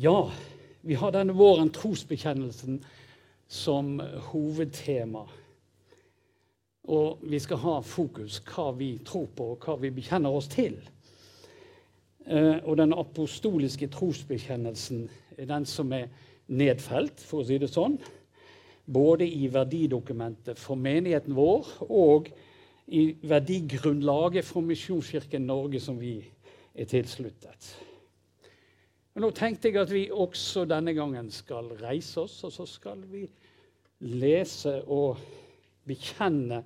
Ja, vi har denne våren trosbekjennelsen som hovedtema. Og vi skal ha fokus hva vi tror på, og hva vi bekjenner oss til. Eh, og den apostoliske trosbekjennelsen er den som er nedfelt, for å si det sånn, både i verdidokumentet for menigheten vår og i verdigrunnlaget for Misjonskirken Norge, som vi er tilsluttet. Og nå tenkte jeg at vi også denne gangen skal reise oss, og så skal vi lese og bekjenne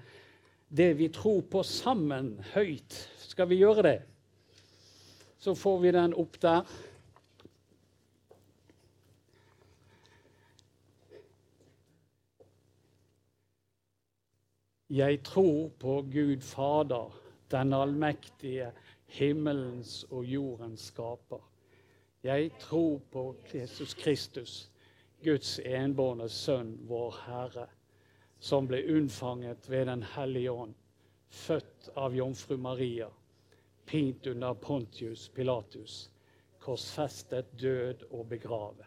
det vi tror på sammen, høyt. Skal vi gjøre det? Så får vi den opp der. Jeg tror på Gud Fader, den allmektige, himmelens og jordens skaper. Jeg tror på Jesus Kristus, Guds enbårne Sønn, vår Herre, som ble unnfanget ved Den hellige ånd, født av jomfru Maria, pint under Pontius Pilatus, korsfestet, død og begravet.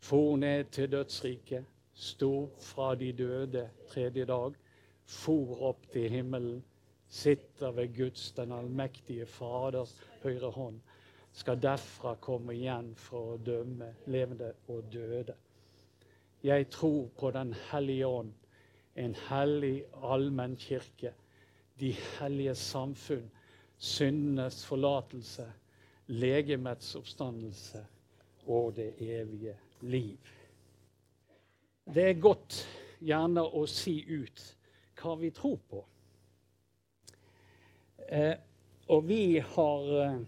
For ned til dødsriket, sto fra de døde tredje dag, for opp til himmelen, sitter ved Guds, den allmektige Faders høyre hånd skal derfra komme igjen for å dømme levende og døde. Jeg tror på Den hellige ånd, en hellig allmenn kirke, de hellige samfunn, syndenes forlatelse, legemets oppstandelse og det evige liv. Det er godt gjerne å si ut hva vi tror på. Eh, og vi har eh,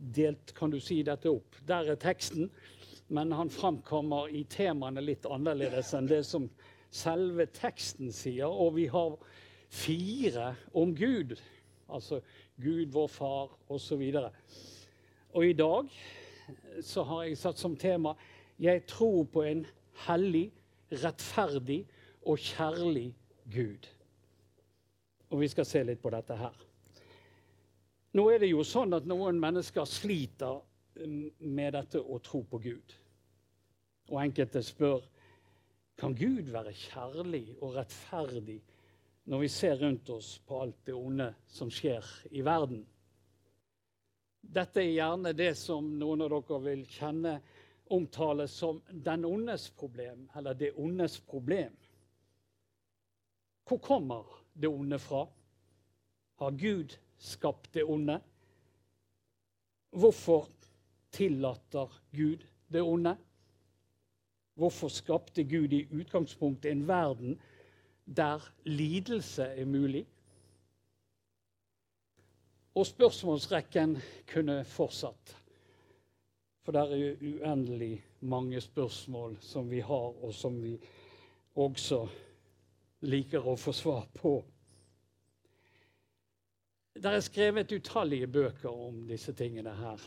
delt kan du si, dette opp. Der er teksten, men han framkommer i temaene litt annerledes enn det som selve teksten sier. Og vi har fire om Gud, altså Gud, vår far, osv. Og, og i dag så har jeg satt som tema jeg tror på en hellig, rettferdig og kjærlig Gud. Og vi skal se litt på dette her. Nå er det jo sånn at noen mennesker sliter mm, med dette å tro på Gud. Og enkelte spør kan Gud være kjærlig og rettferdig når vi ser rundt oss på alt det onde som skjer i verden. Dette er gjerne det som noen av dere vil kjenne omtales som den ondes problem, eller det ondes problem. Hvor kommer det onde fra? Har Gud skapt det onde? Hvorfor tillater Gud det onde? Hvorfor skapte Gud i utgangspunktet en verden der lidelse er mulig? Og spørsmålsrekken kunne fortsatt. For det er jo uendelig mange spørsmål som vi har, og som vi også liker å få svar på. Det er skrevet utallige bøker om disse tingene her.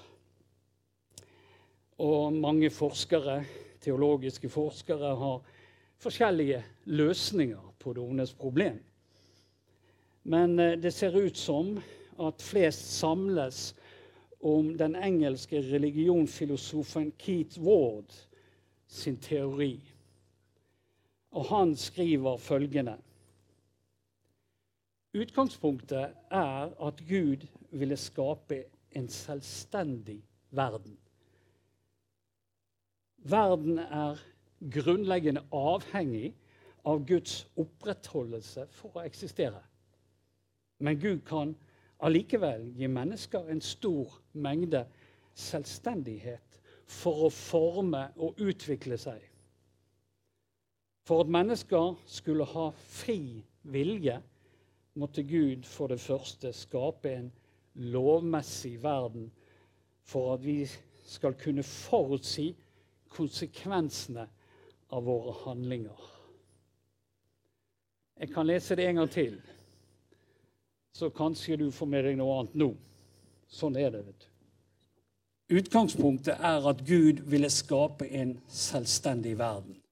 Og mange forskere, teologiske forskere har forskjellige løsninger på det ondes problem. Men eh, det ser ut som at flest samles om den engelske religionfilosofen Keith Ward sin teori. Og han skriver følgende Utgangspunktet er at Gud ville skape en selvstendig verden. Verden er grunnleggende avhengig av Guds opprettholdelse for å eksistere. Men Gud kan allikevel gi mennesker en stor mengde selvstendighet for å forme og utvikle seg. For at mennesker skulle ha fri vilje, måtte Gud for det første skape en lovmessig verden for at vi skal kunne forutsi konsekvensene av våre handlinger. Jeg kan lese det en gang til, så kanskje du får med deg noe annet nå. Sånn er det. vet du. Utgangspunktet er at Gud ville skape en selvstendig verden.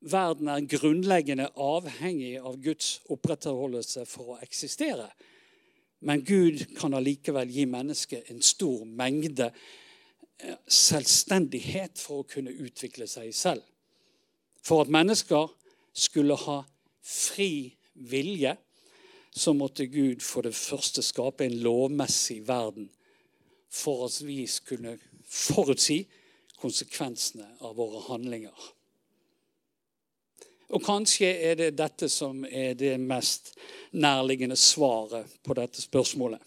Verden er grunnleggende avhengig av Guds opprettholdelse for å eksistere. Men Gud kan allikevel gi mennesket en stor mengde selvstendighet for å kunne utvikle seg selv. For at mennesker skulle ha fri vilje, så måtte Gud for det første skape en lovmessig verden for at vi skulle forutsi konsekvensene av våre handlinger. Og kanskje er det dette som er det mest nærliggende svaret på dette spørsmålet.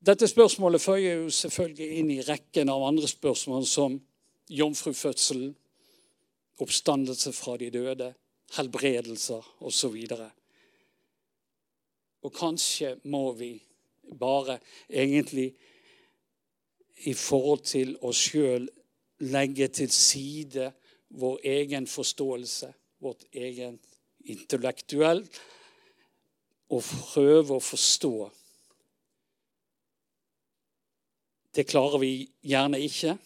Dette spørsmålet føyer jo selvfølgelig inn i rekken av andre spørsmål som jomfrufødselen, oppstandelse fra de døde, helbredelser osv. Og, og kanskje må vi bare egentlig i forhold til oss sjøl legge til side vår egen forståelse, vårt egen intellektuell, og prøve å forstå Det klarer vi gjerne ikke,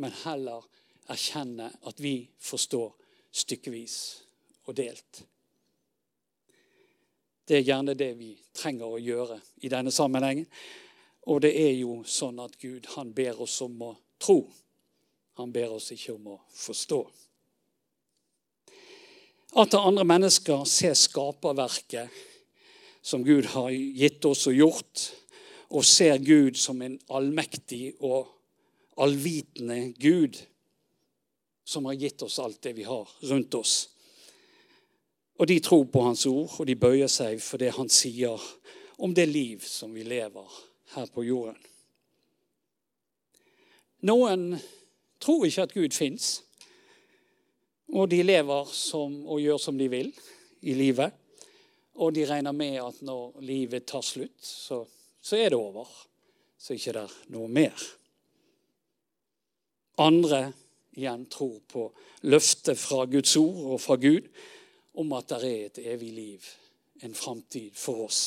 men heller erkjenne at vi forstår stykkevis og delt. Det er gjerne det vi trenger å gjøre i denne sammenhengen. Og det er jo sånn at Gud han ber oss om å tro. Han ber oss ikke om å forstå. At andre mennesker ser skaperverket som Gud har gitt oss og gjort, og ser Gud som en allmektig og allvitende Gud som har gitt oss alt det vi har rundt oss. Og de tror på Hans ord, og de bøyer seg for det Han sier om det liv som vi lever her på jorden. Noen tror ikke at Gud fins, og de lever som, og gjør som de vil i livet. Og de regner med at når livet tar slutt, så så er det over. Så er det ikke noe mer. Andre igjen tror på løftet fra Guds ord og fra Gud om at det er et evig liv, en framtid for oss.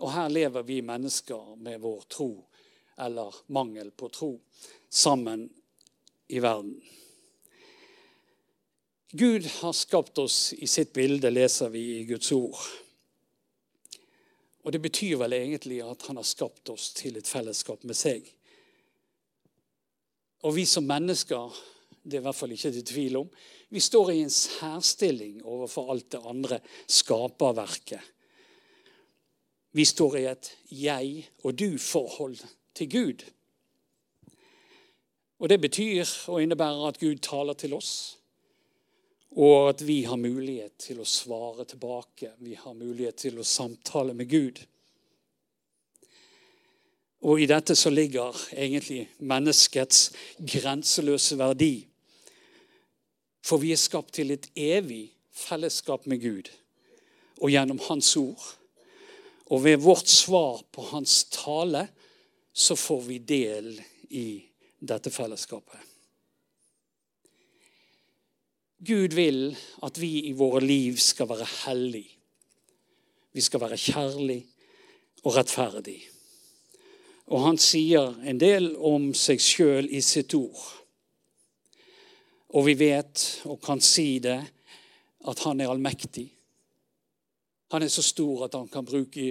Og her lever vi mennesker med vår tro, eller mangel på tro, sammen i verden. Gud har skapt oss i sitt bilde, leser vi i Guds ord. Og det betyr vel egentlig at han har skapt oss til et fellesskap med seg. Og vi som mennesker, det er i hvert fall ikke til tvil om, vi står i en særstilling overfor alt det andre skaperverket. Vi står i et jeg og du-forhold til Gud. Og Det betyr og innebærer at Gud taler til oss og at vi har mulighet til å svare tilbake. Vi har mulighet til å samtale med Gud. Og i dette så ligger egentlig menneskets grenseløse verdi. For vi er skapt til et evig fellesskap med Gud og gjennom Hans ord. Og ved vårt svar på Hans tale så får vi del i dette fellesskapet. Gud vil at vi i våre liv skal være hellige. Vi skal være kjærlige og rettferdige. Og han sier en del om seg sjøl i sitt ord. Og vi vet og kan si det at han er allmektig. Han er så stor at han kan bruke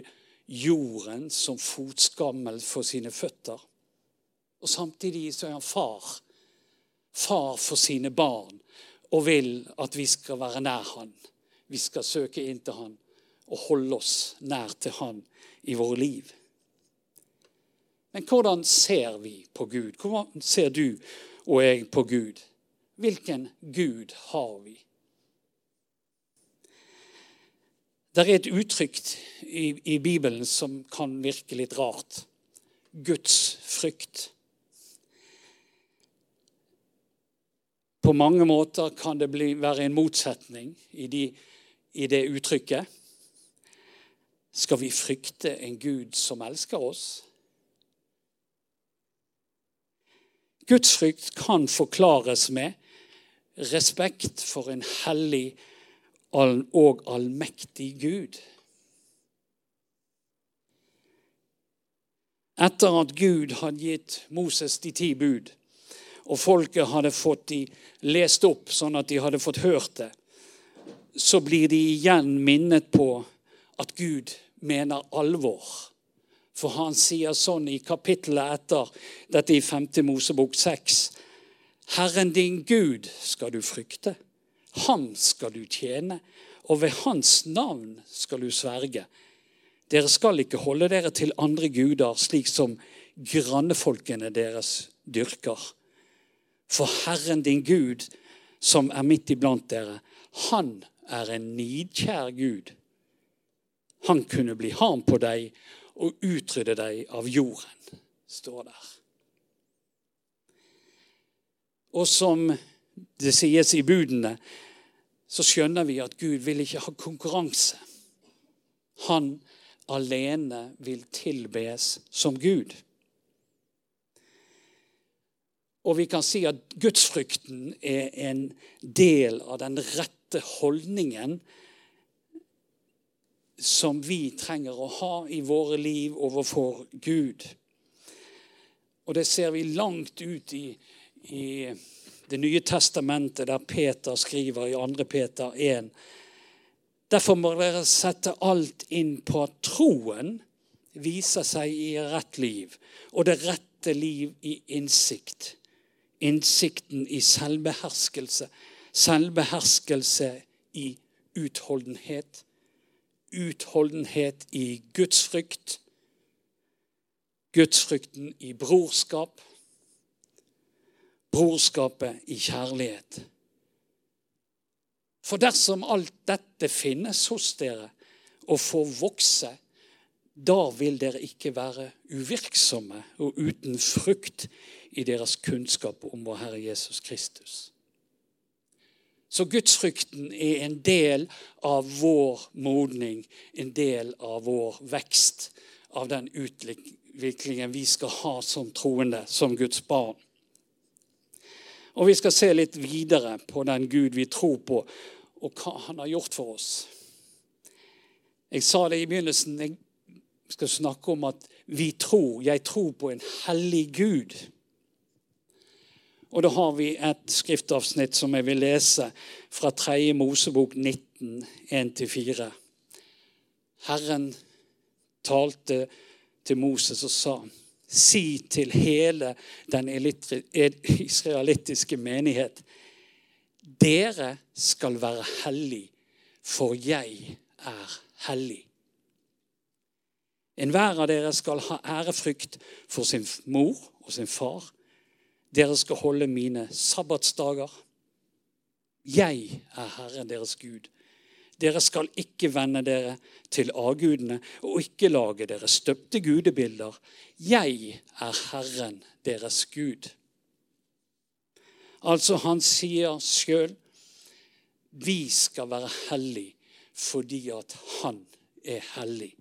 jorden som fotskammel for sine føtter. Og samtidig så er han far. Far for sine barn og vil at vi skal være nær Han. Vi skal søke inn til Han og holde oss nær til Han i våre liv. Men hvordan ser vi på Gud? Hvordan ser du og jeg på Gud? Hvilken Gud har vi? Det er et uttrykk i, i Bibelen som kan virke litt rart. Guds frykt. På mange måter kan det bli, være en motsetning i, de, i det uttrykket. Skal vi frykte en Gud som elsker oss? Guds frykt kan forklares med respekt for en hellig og allmektig Gud. Etter at Gud hadde gitt Moses de ti bud, og folket hadde fått de lest opp sånn at de hadde fått hørt det, så blir de igjen minnet på at Gud mener alvor For han sier sånn i kapittelet etter dette i 5. Mosebok 6. Herren din Gud skal du frykte. Ham skal du tjene, og ved hans navn skal du sverge. Dere skal ikke holde dere til andre guder, slik som grannefolkene deres dyrker. For Herren din Gud, som er midt iblant dere, han er en nidkjær Gud. Han kunne bli harm på deg og utrydde deg av jorden, står der. Og som det sies i budene, så skjønner vi at Gud vil ikke ha konkurranse. Han alene vil tilbes som Gud. Og vi kan si at gudsfrykten er en del av den rette holdningen som vi trenger å ha i våre liv overfor Gud. Og det ser vi langt ut i, i Det nye testamentet, der Peter skriver i 2. Peter 1. Derfor må dere sette alt inn på at troen viser seg i rett liv, og det rette liv i innsikt. Innsikten i selvbeherskelse. Selvbeherskelse i utholdenhet. Utholdenhet i gudsfrykt. Gudsfrykten i brorskap. Brorskapet i kjærlighet. For dersom alt dette finnes hos dere og får vokse, da vil dere ikke være uvirksomme og uten frukt i deres kunnskap om vår Herre Jesus Kristus. Så gudsfrykten er en del av vår modning, en del av vår vekst, av den utviklingen vi skal ha som troende, som Guds barn. Og vi skal se litt videre på den Gud vi tror på, og hva han har gjort for oss. Jeg sa det i begynnelsen. Jeg skal snakke om at vi tror, jeg tror på en hellig Gud. Og da har vi et skriftavsnitt som jeg vil lese fra 3. Mosebok 19, 1-4. Herren talte til Moses og sa, si til hele den israelittiske menighet, dere skal være hellig, for jeg er hellig. Enhver av dere skal ha ærefrykt for sin mor og sin far dere skal holde mine sabbatsdager. Jeg er Herren deres Gud. Dere skal ikke vende dere til avgudene og ikke lage dere støpte gudebilder. Jeg er Herren deres Gud. Altså, han sier sjøl vi skal være hellige fordi at han er hellig.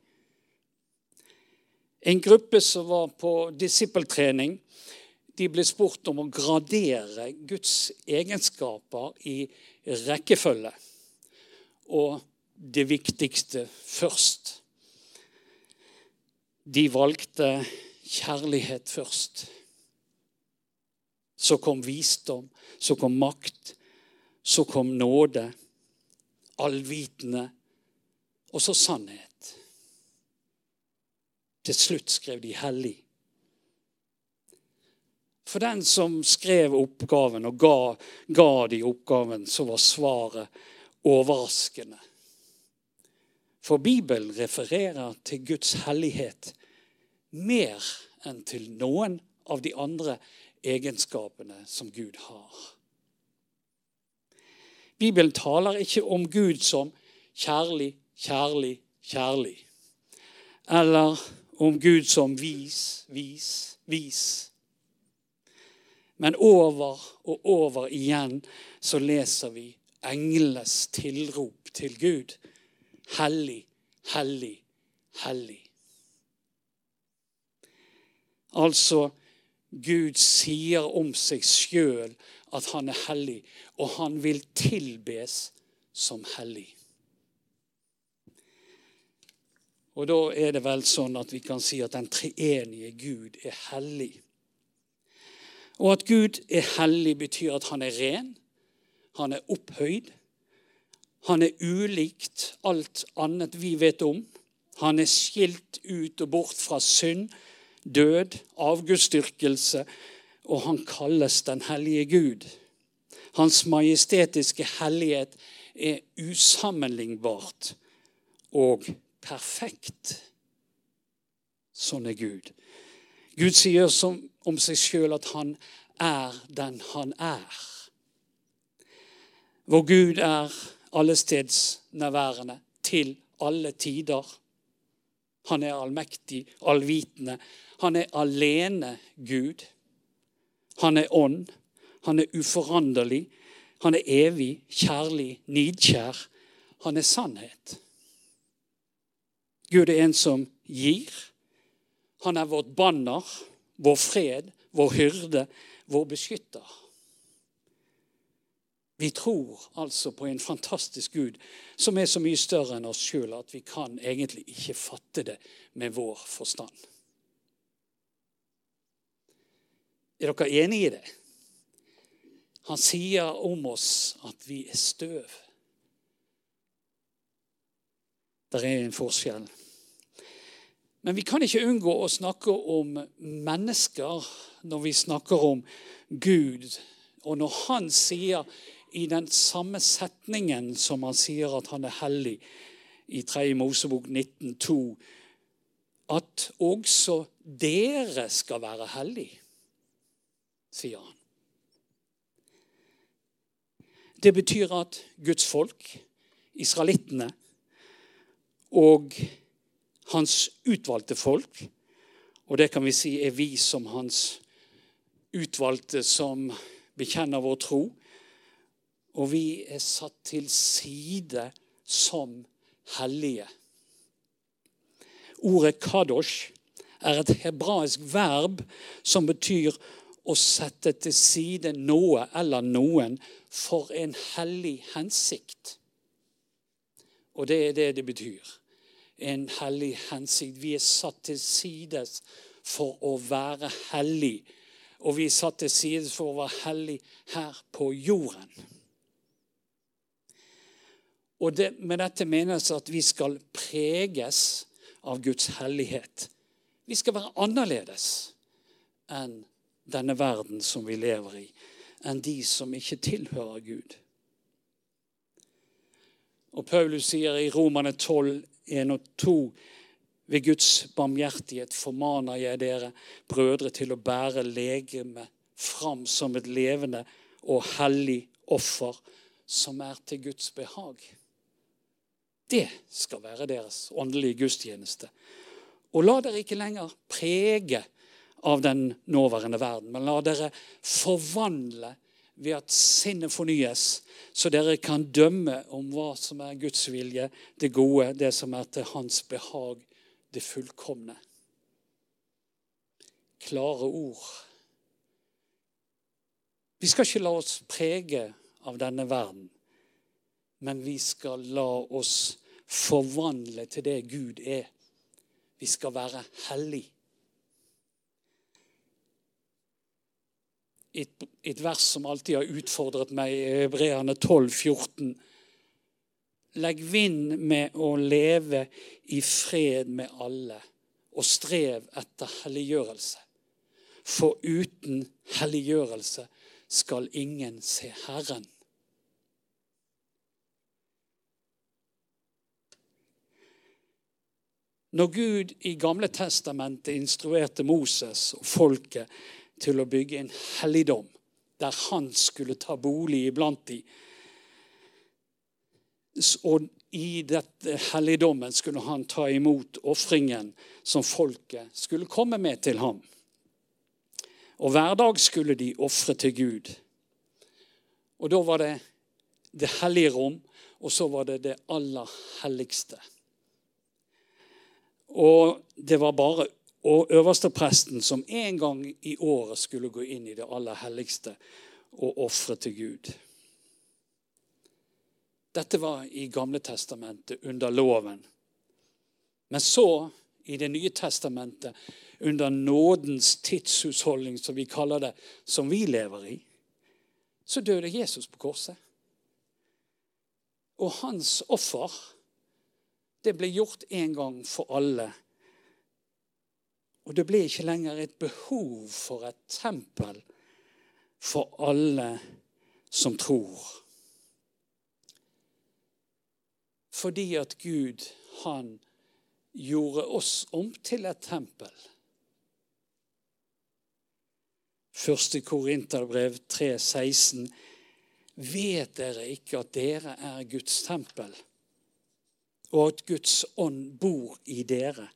En gruppe som var på disippeltrening, de ble spurt om å gradere Guds egenskaper i rekkefølge. Og det viktigste først. De valgte kjærlighet først. Så kom visdom, så kom makt, så kom nåde, allvitende, og så sannhet. Til slutt skrev de hellig. For den som skrev oppgaven og ga, ga de oppgaven, så var svaret overraskende. For Bibelen refererer til Guds hellighet mer enn til noen av de andre egenskapene som Gud har. Bibelen taler ikke om Gud som kjærlig, kjærlig, kjærlig. Eller om Gud som vis, vis, vis. Men over og over igjen så leser vi englenes tilrop til Gud. Hellig, hellig, hellig. Altså, Gud sier om seg sjøl at han er hellig, og han vil tilbes som hellig. Og da er det vel sånn at vi kan si at den treenige Gud er hellig. Og at Gud er hellig, betyr at han er ren, han er opphøyd. Han er ulikt alt annet vi vet om. Han er skilt ut og bort fra synd, død, avgudsdyrkelse, og han kalles den hellige Gud. Hans majestetiske hellighet er usammenlignbart og perfekt. Sånn er Gud. Gud sier som, om seg sjøl at han er den han er. Vår Gud er allestedsnærværende til alle tider. Han er allmektig, allvitende. Han er alene Gud. Han er ånd. Han er uforanderlig. Han er evig, kjærlig, nidkjær. Han er sannhet. Gud er en som gir. Han er vårt banner, vår fred, vår hyrde, vår beskytter. Vi tror altså på en fantastisk Gud som er så mye større enn oss sjøl at vi kan egentlig ikke fatte det med vår forstand. Er dere enige i det? Han sier om oss at vi er støv. Det er en forskjell. Men vi kan ikke unngå å snakke om mennesker når vi snakker om Gud. Og når han sier i den samme setningen som han sier at han er hellig i 3. Mosebok 19,2, at også dere skal være hellige, sier han. Det betyr at Guds folk, israelittene, og hans utvalgte folk. Og det kan vi si er vi som hans utvalgte som bekjenner vår tro. Og vi er satt til side som hellige. Ordet kadosh er et hebraisk verb som betyr å sette til side noe eller noen for en hellig hensikt. Og det er det det betyr en hellig hensikt. Vi er satt til sides for å være hellig. Og vi er satt til sides for å være hellig her på jorden. Og det, Med dette menes at vi skal preges av Guds hellighet. Vi skal være annerledes enn denne verden som vi lever i, enn de som ikke tilhører Gud. Og Paulus sier i Romane 12, 1 og 2. Ved Guds barmhjertighet formaner jeg dere, brødre, til å bære legemet fram som et levende og hellig offer som er til Guds behag. Det skal være deres åndelige gudstjeneste. Og la dere ikke lenger prege av den nåværende verden, men la dere forvandle ved at sinnet fornyes, så dere kan dømme om hva som er Guds vilje, det gode, det som er til Hans behag, det fullkomne. Klare ord. Vi skal ikke la oss prege av denne verden, men vi skal la oss forvandle til det Gud er. Vi skal være hellige. Et, et vers som alltid har utfordret meg, Hebreerne 12, 14. Legg vind med å leve i fred med alle, og strev etter helliggjørelse. For uten helliggjørelse skal ingen se Herren. Når Gud i Gamle testamentet instruerte Moses og folket til å bygge en helligdom der han skulle ta bolig iblant dem. Og i dette helligdommen skulle han ta imot ofringen som folket skulle komme med til ham. Og hver dag skulle de ofre til Gud. Og da var det det hellige rom, og så var det det aller helligste. Og det var bare og øverstepresten som en gang i året skulle gå inn i det aller helligste og ofre til Gud. Dette var i Gamle testamentet under loven. Men så, i Det nye testamentet, under nådens tidshusholdning, som vi kaller det, som vi lever i, så døde Jesus på korset. Og hans offer Det ble gjort en gang for alle. Og det ble ikke lenger et behov for et tempel for alle som tror. Fordi at Gud, han gjorde oss om til et tempel. Første Korinterbrev 3,16.: Vet dere ikke at dere er Guds tempel, og at Guds ånd bor i dere?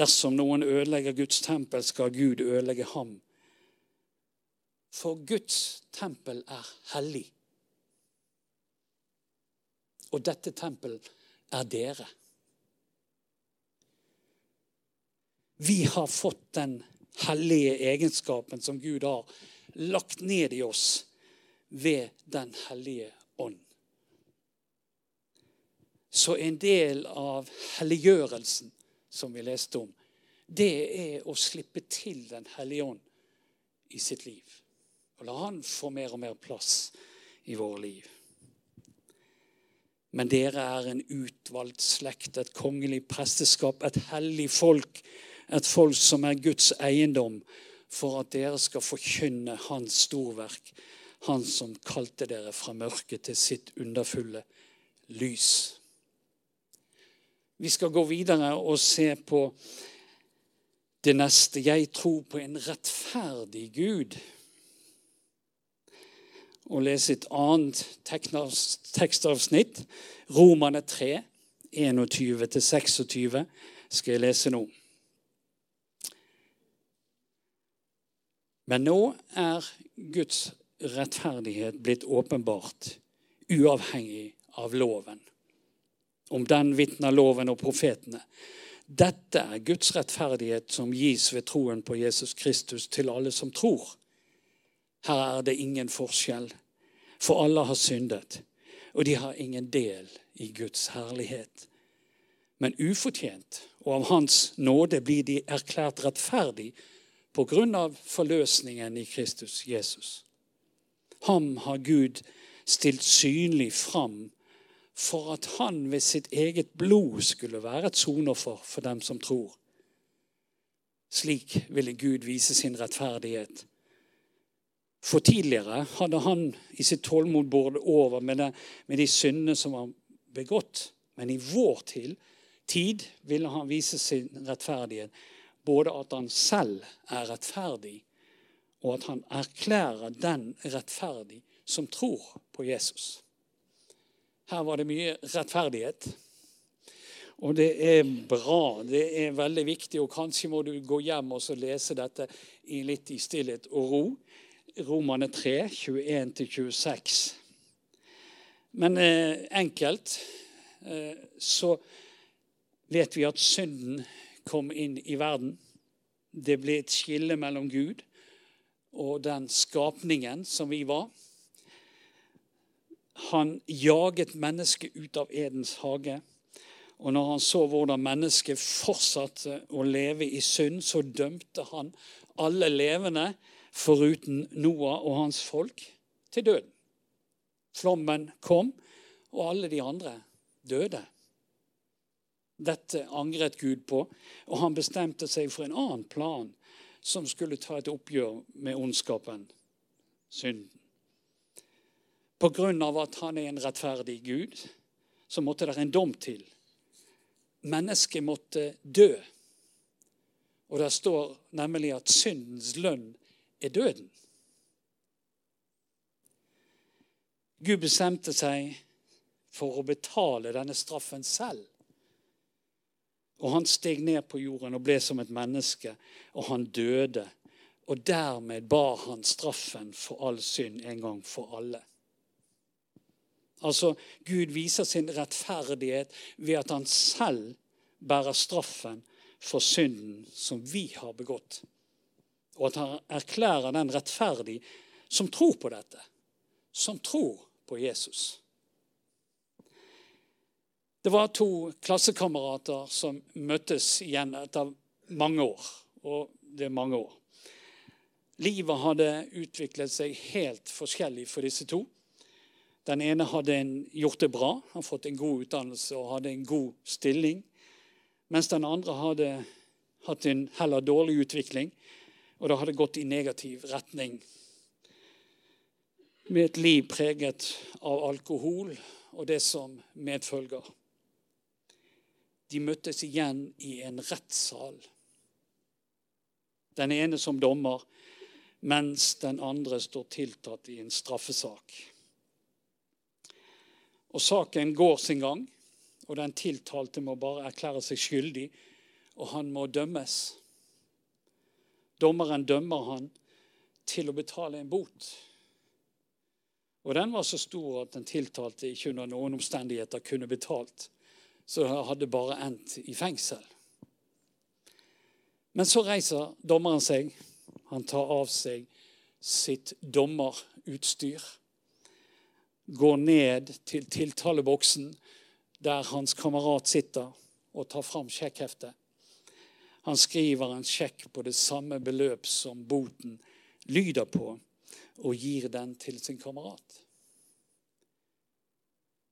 Dersom noen ødelegger Guds tempel, skal Gud ødelegge ham. For Guds tempel er hellig. Og dette tempel er dere. Vi har fått den hellige egenskapen som Gud har lagt ned i oss ved Den hellige ånd. Så en del av helliggjørelsen som vi leste om, det er å slippe til Den hellige ånd i sitt liv. Og la Han få mer og mer plass i våre liv. Men dere er en utvalgt slekt, et kongelig presteskap, et hellig folk, et folk som er Guds eiendom, for at dere skal forkynne Hans storverk, Han som kalte dere fra mørket til sitt underfulle lys. Vi skal gå videre og se på det neste. Jeg tror på en rettferdig Gud. Og lese et annet tekstavsnitt. Romane 3, 21-26 skal jeg lese nå. Men nå er Guds rettferdighet blitt åpenbart, uavhengig av loven. Om den vitner loven og profetene. Dette er Guds rettferdighet som gis ved troen på Jesus Kristus til alle som tror. Her er det ingen forskjell, for alle har syndet, og de har ingen del i Guds herlighet. Men ufortjent og av Hans nåde blir de erklært rettferdig på grunn av forløsningen i Kristus Jesus. Ham har Gud stilt synlig fram for at han ved sitt eget blod skulle være et soneoffer for dem som tror. Slik ville Gud vise sin rettferdighet. For tidligere hadde han i sitt tålmod båret over med, det, med de syndene som var begått. Men i vår til, tid ville han vise sin rettferdighet. Både at han selv er rettferdig, og at han erklærer den rettferdig som tror på Jesus. Her var det mye rettferdighet. Og det er bra. Det er veldig viktig. Og kanskje må du gå hjem og lese dette i litt i stillhet og ro. Romane 3, 21-26. Men eh, enkelt eh, så vet vi at synden kom inn i verden. Det ble et skille mellom Gud og den skapningen som vi var. Han jaget mennesket ut av Edens hage. Og når han så hvordan mennesket fortsatte å leve i synd, så dømte han alle levende, foruten Noah og hans folk, til døden. Flommen kom, og alle de andre døde. Dette angret Gud på, og han bestemte seg for en annen plan som skulle ta et oppgjør med ondskapen, synden. Av at han er en rettferdig Gud, så måtte det en dom til. Mennesket måtte dø. Og det står nemlig at syndens lønn er døden. Gud bestemte seg for å betale denne straffen selv. Og han steg ned på jorden og ble som et menneske, og han døde. Og dermed bar han straffen for all synd en gang for alle. Altså, Gud viser sin rettferdighet ved at han selv bærer straffen for synden som vi har begått. Og at han erklærer den rettferdig som tror på dette. Som tror på Jesus. Det var to klassekamerater som møttes igjen etter mange år. Og det er mange år. Livet hadde utviklet seg helt forskjellig for disse to. Den ene hadde en, gjort det bra, hadde fått en god utdannelse og hadde en god stilling. Mens den andre hadde hatt en heller dårlig utvikling, og det hadde gått i negativ retning. Med et liv preget av alkohol og det som medfølger. De møttes igjen i en rettssal. Den ene som dommer, mens den andre står tiltatt i en straffesak. Og saken går sin gang, og den tiltalte må bare erklære seg skyldig, og han må dømmes. Dommeren dømmer han til å betale en bot. Og den var så stor at den tiltalte ikke under noen omstendigheter kunne betalt. Så det hadde bare endt i fengsel. Men så reiser dommeren seg. Han tar av seg sitt dommerutstyr går ned til tiltaleboksen der hans kamerat sitter, og tar fram sjekkheftet. Han skriver en sjekk på det samme beløp som boten lyder på, og gir den til sin kamerat.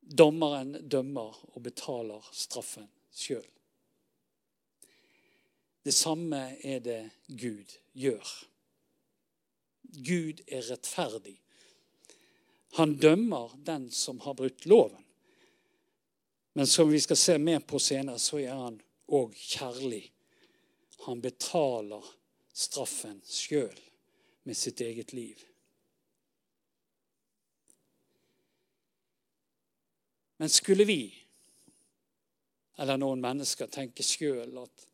Dommeren dømmer og betaler straffen sjøl. Det samme er det Gud gjør. Gud er rettferdig han dømmer den som har brutt loven. Men som vi skal se mer på senere, så er han òg kjærlig. Han betaler straffen sjøl med sitt eget liv. Men skulle vi, eller noen mennesker, tenke sjøl at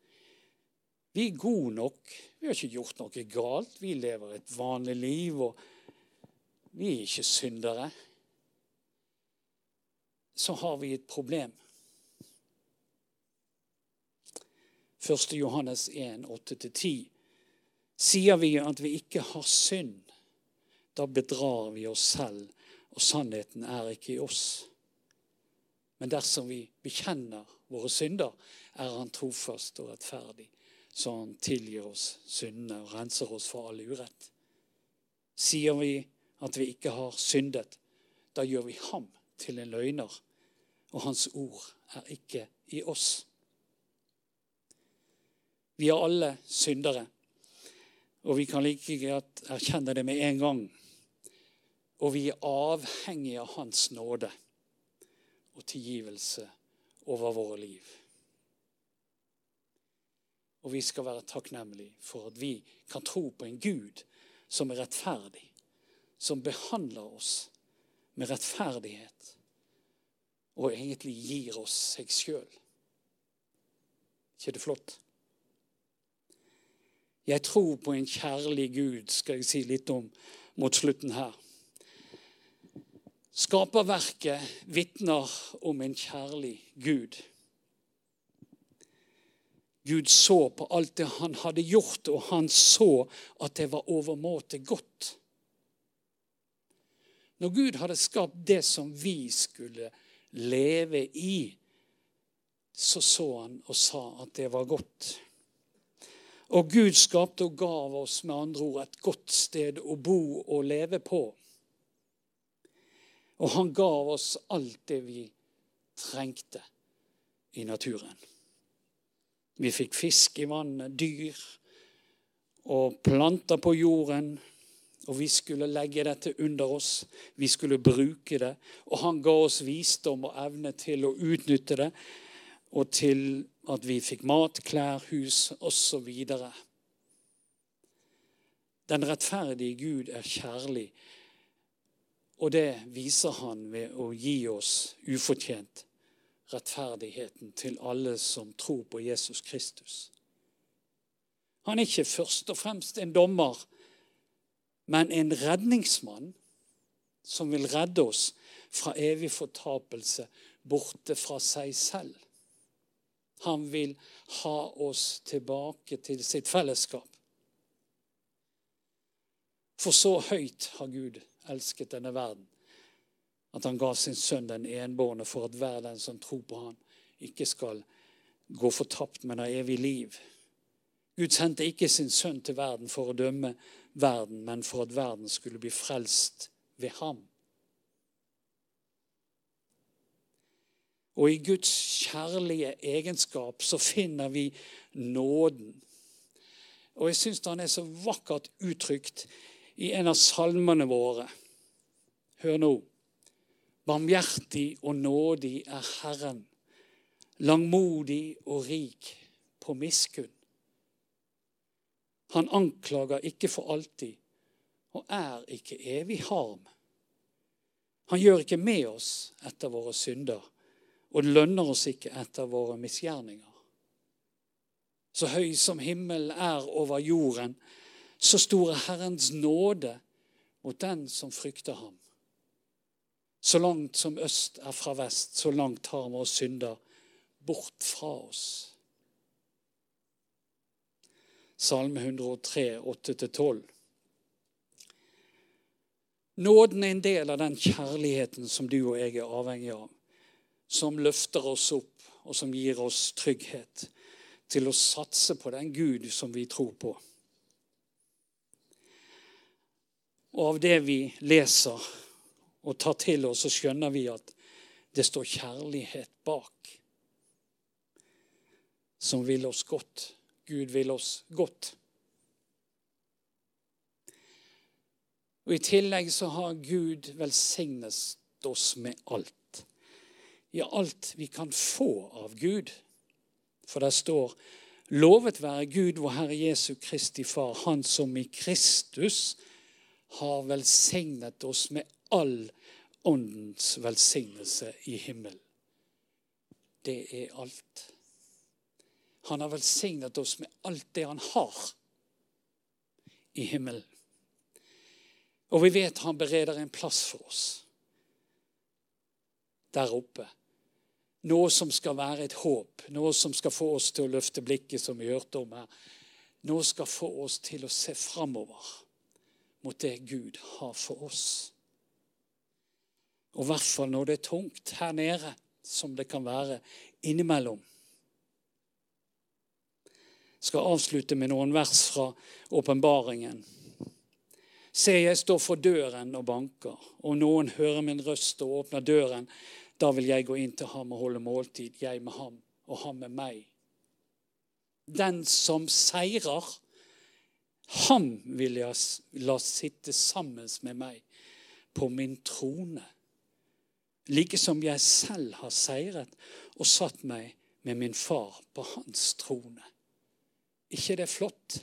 vi er gode nok, vi har ikke gjort noe galt, vi lever et vanlig liv og vi er ikke syndere, så har vi et problem. 1. Johannes 1, 8-10. Sier vi at vi ikke har synd, da bedrar vi oss selv, og sannheten er ikke i oss. Men dersom vi bekjenner våre synder, er Han trofast og rettferdig, så Han tilgir oss syndene og renser oss for all urett. Sier vi at vi ikke har syndet, da gjør vi ham til en løgner, og hans ord er ikke i oss. Vi er alle syndere, og vi kan like godt erkjenne det med en gang. Og vi er avhengige av Hans nåde og tilgivelse over våre liv. Og vi skal være takknemlige for at vi kan tro på en Gud som er rettferdig, som behandler oss med rettferdighet og egentlig gir oss seg sjøl. ikke det flott? Jeg tror på en kjærlig Gud, skal jeg si litt om mot slutten her. Skaperverket vitner om en kjærlig Gud. Gud så på alt det han hadde gjort, og han så at det var overmåte godt. Når Gud hadde skapt det som vi skulle leve i, så så han og sa at det var godt. Og Gud skapte og gav oss med andre ord et godt sted å bo og leve på. Og han gav oss alt det vi trengte i naturen. Vi fikk fisk i vannet, dyr og planter på jorden. Og vi skulle legge dette under oss. Vi skulle bruke det. Og han ga oss visdom og evne til å utnytte det, og til at vi fikk mat, klær, hus osv. Den rettferdige Gud er kjærlig, og det viser han ved å gi oss ufortjent rettferdigheten til alle som tror på Jesus Kristus. Han er ikke først og fremst en dommer men en redningsmann som vil redde oss fra evig fortapelse, borte fra seg selv. Han vil ha oss tilbake til sitt fellesskap. For så høyt har Gud elsket denne verden, at han ga sin sønn den enbårne for at hver den som tror på ham, ikke skal gå fortapt, men ha evig liv. Gud sendte ikke sin sønn til verden for å dømme verden, men for at verden skulle bli frelst ved ham. Og i Guds kjærlige egenskap så finner vi nåden. Og jeg syns han er så vakkert uttrykt i en av salmene våre. Hør nå. Barmhjertig og nådig er Herren, langmodig og rik på miskunn. Han anklager ikke for alltid og er ikke evig harm. Han gjør ikke med oss etter våre synder og lønner oss ikke etter våre misgjerninger. Så høy som himmelen er over jorden, så stor er Herrens nåde mot den som frykter ham. Så langt som øst er fra vest, så langt har våre synder bort fra oss. Salme 103, 8-12. Nåden er en del av den kjærligheten som du og jeg er avhengig av. Som løfter oss opp, og som gir oss trygghet til å satse på den Gud som vi tror på. Og av det vi leser og tar til oss, så skjønner vi at det står kjærlighet bak. Som vil oss godt. Gud vil oss godt. Og I tillegg så har Gud velsignet oss med alt. Ja, alt vi kan få av Gud. For det står Lovet være Gud, vår Herre Jesu Kristi Far, Han som i Kristus har velsignet oss med all åndens velsignelse i himmelen. Det er alt. Han har velsignet oss med alt det han har i himmelen. Og vi vet han bereder en plass for oss der oppe. Noe som skal være et håp, noe som skal få oss til å løfte blikket, som vi hørte om her. Noe skal få oss til å se framover mot det Gud har for oss. Og i hvert fall når det er tungt her nede, som det kan være innimellom. Skal avslutte med noen vers fra åpenbaringen. Se, jeg står for døren og banker, og noen hører min røst og åpner døren. Da vil jeg gå inn til ham og holde måltid, jeg med ham og ham med meg. Den som seirer, ham vil jeg la sitte sammen med meg på min trone. Like som jeg selv har seiret og satt meg med min far på hans trone. Ikke det er flott?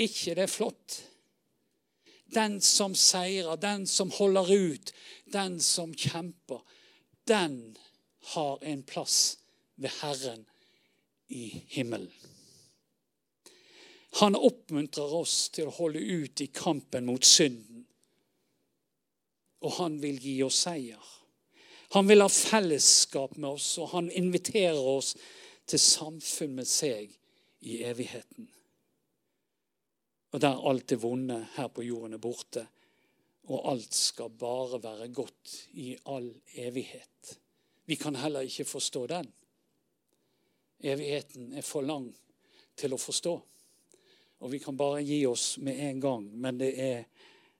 ikke det er flott? Den som seirer, den som holder ut, den som kjemper, den har en plass ved Herren i himmelen. Han oppmuntrer oss til å holde ut i kampen mot synden. Og han vil gi oss seier. Han vil ha fellesskap med oss, og han inviterer oss til samfunn med seg i evigheten og der alt det vonde her på jorden er borte. Og alt skal bare være godt i all evighet. Vi kan heller ikke forstå den. Evigheten er for lang til å forstå. Og vi kan bare gi oss med en gang. Men det er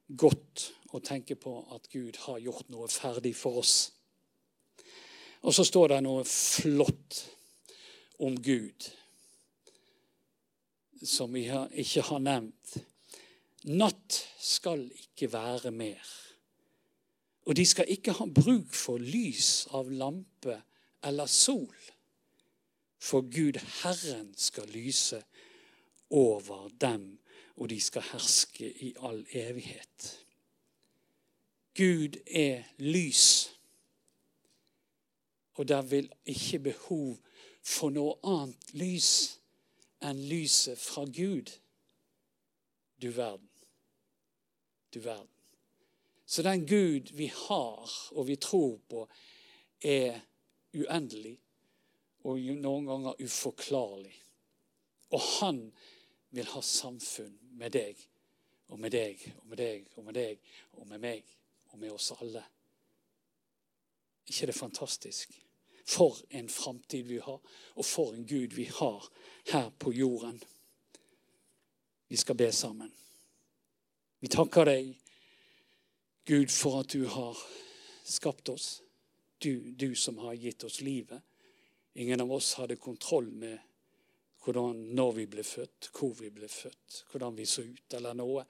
godt å tenke på at Gud har gjort noe ferdig for oss. Og så står det noe flott om Gud som vi ikke har nevnt. Natt skal ikke være mer. Og de skal ikke ha bruk for lys av lampe eller sol. For Gud Herren skal lyse over dem, og de skal herske i all evighet. Gud er lys, og der vil ikke behov for noe annet lys enn lyset fra Gud. Du verden. Du verden. Så den Gud vi har og vi tror på, er uendelig og noen ganger uforklarlig. Og han vil ha samfunn med deg og med deg og med deg og med deg og med meg og med oss alle. ikke det fantastisk? For en framtid vi har, og for en Gud vi har her på jorden. Vi skal be sammen. Vi takker deg, Gud, for at du har skapt oss. Du, du som har gitt oss livet. Ingen av oss hadde kontroll med hvordan, når vi ble født, hvor vi ble født, hvordan vi så ut, eller noe.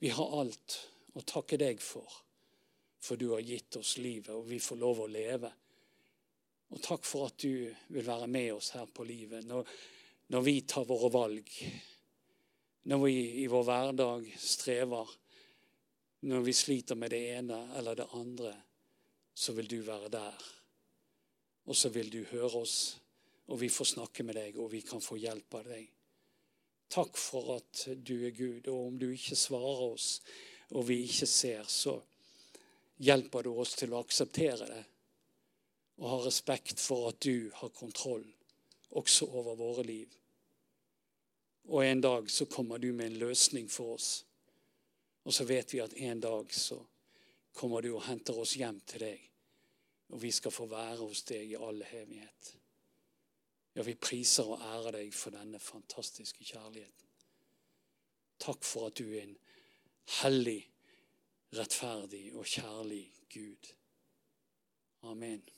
Vi har alt å takke deg for, for du har gitt oss livet, og vi får lov å leve. Og takk for at du vil være med oss her på livet når, når vi tar våre valg. Når vi i vår hverdag strever, når vi sliter med det ene eller det andre, så vil du være der. Og så vil du høre oss, og vi får snakke med deg, og vi kan få hjelp av deg. Takk for at du er Gud, og om du ikke svarer oss, og vi ikke ser, så hjelper du oss til å akseptere det og ha respekt for at du har kontroll også over våre liv. Og en dag så kommer du med en løsning for oss. Og så vet vi at en dag så kommer du og henter oss hjem til deg. Og vi skal få være hos deg i all hevighet. Ja, vi priser og ærer deg for denne fantastiske kjærligheten. Takk for at du er en hellig, rettferdig og kjærlig Gud. Amen.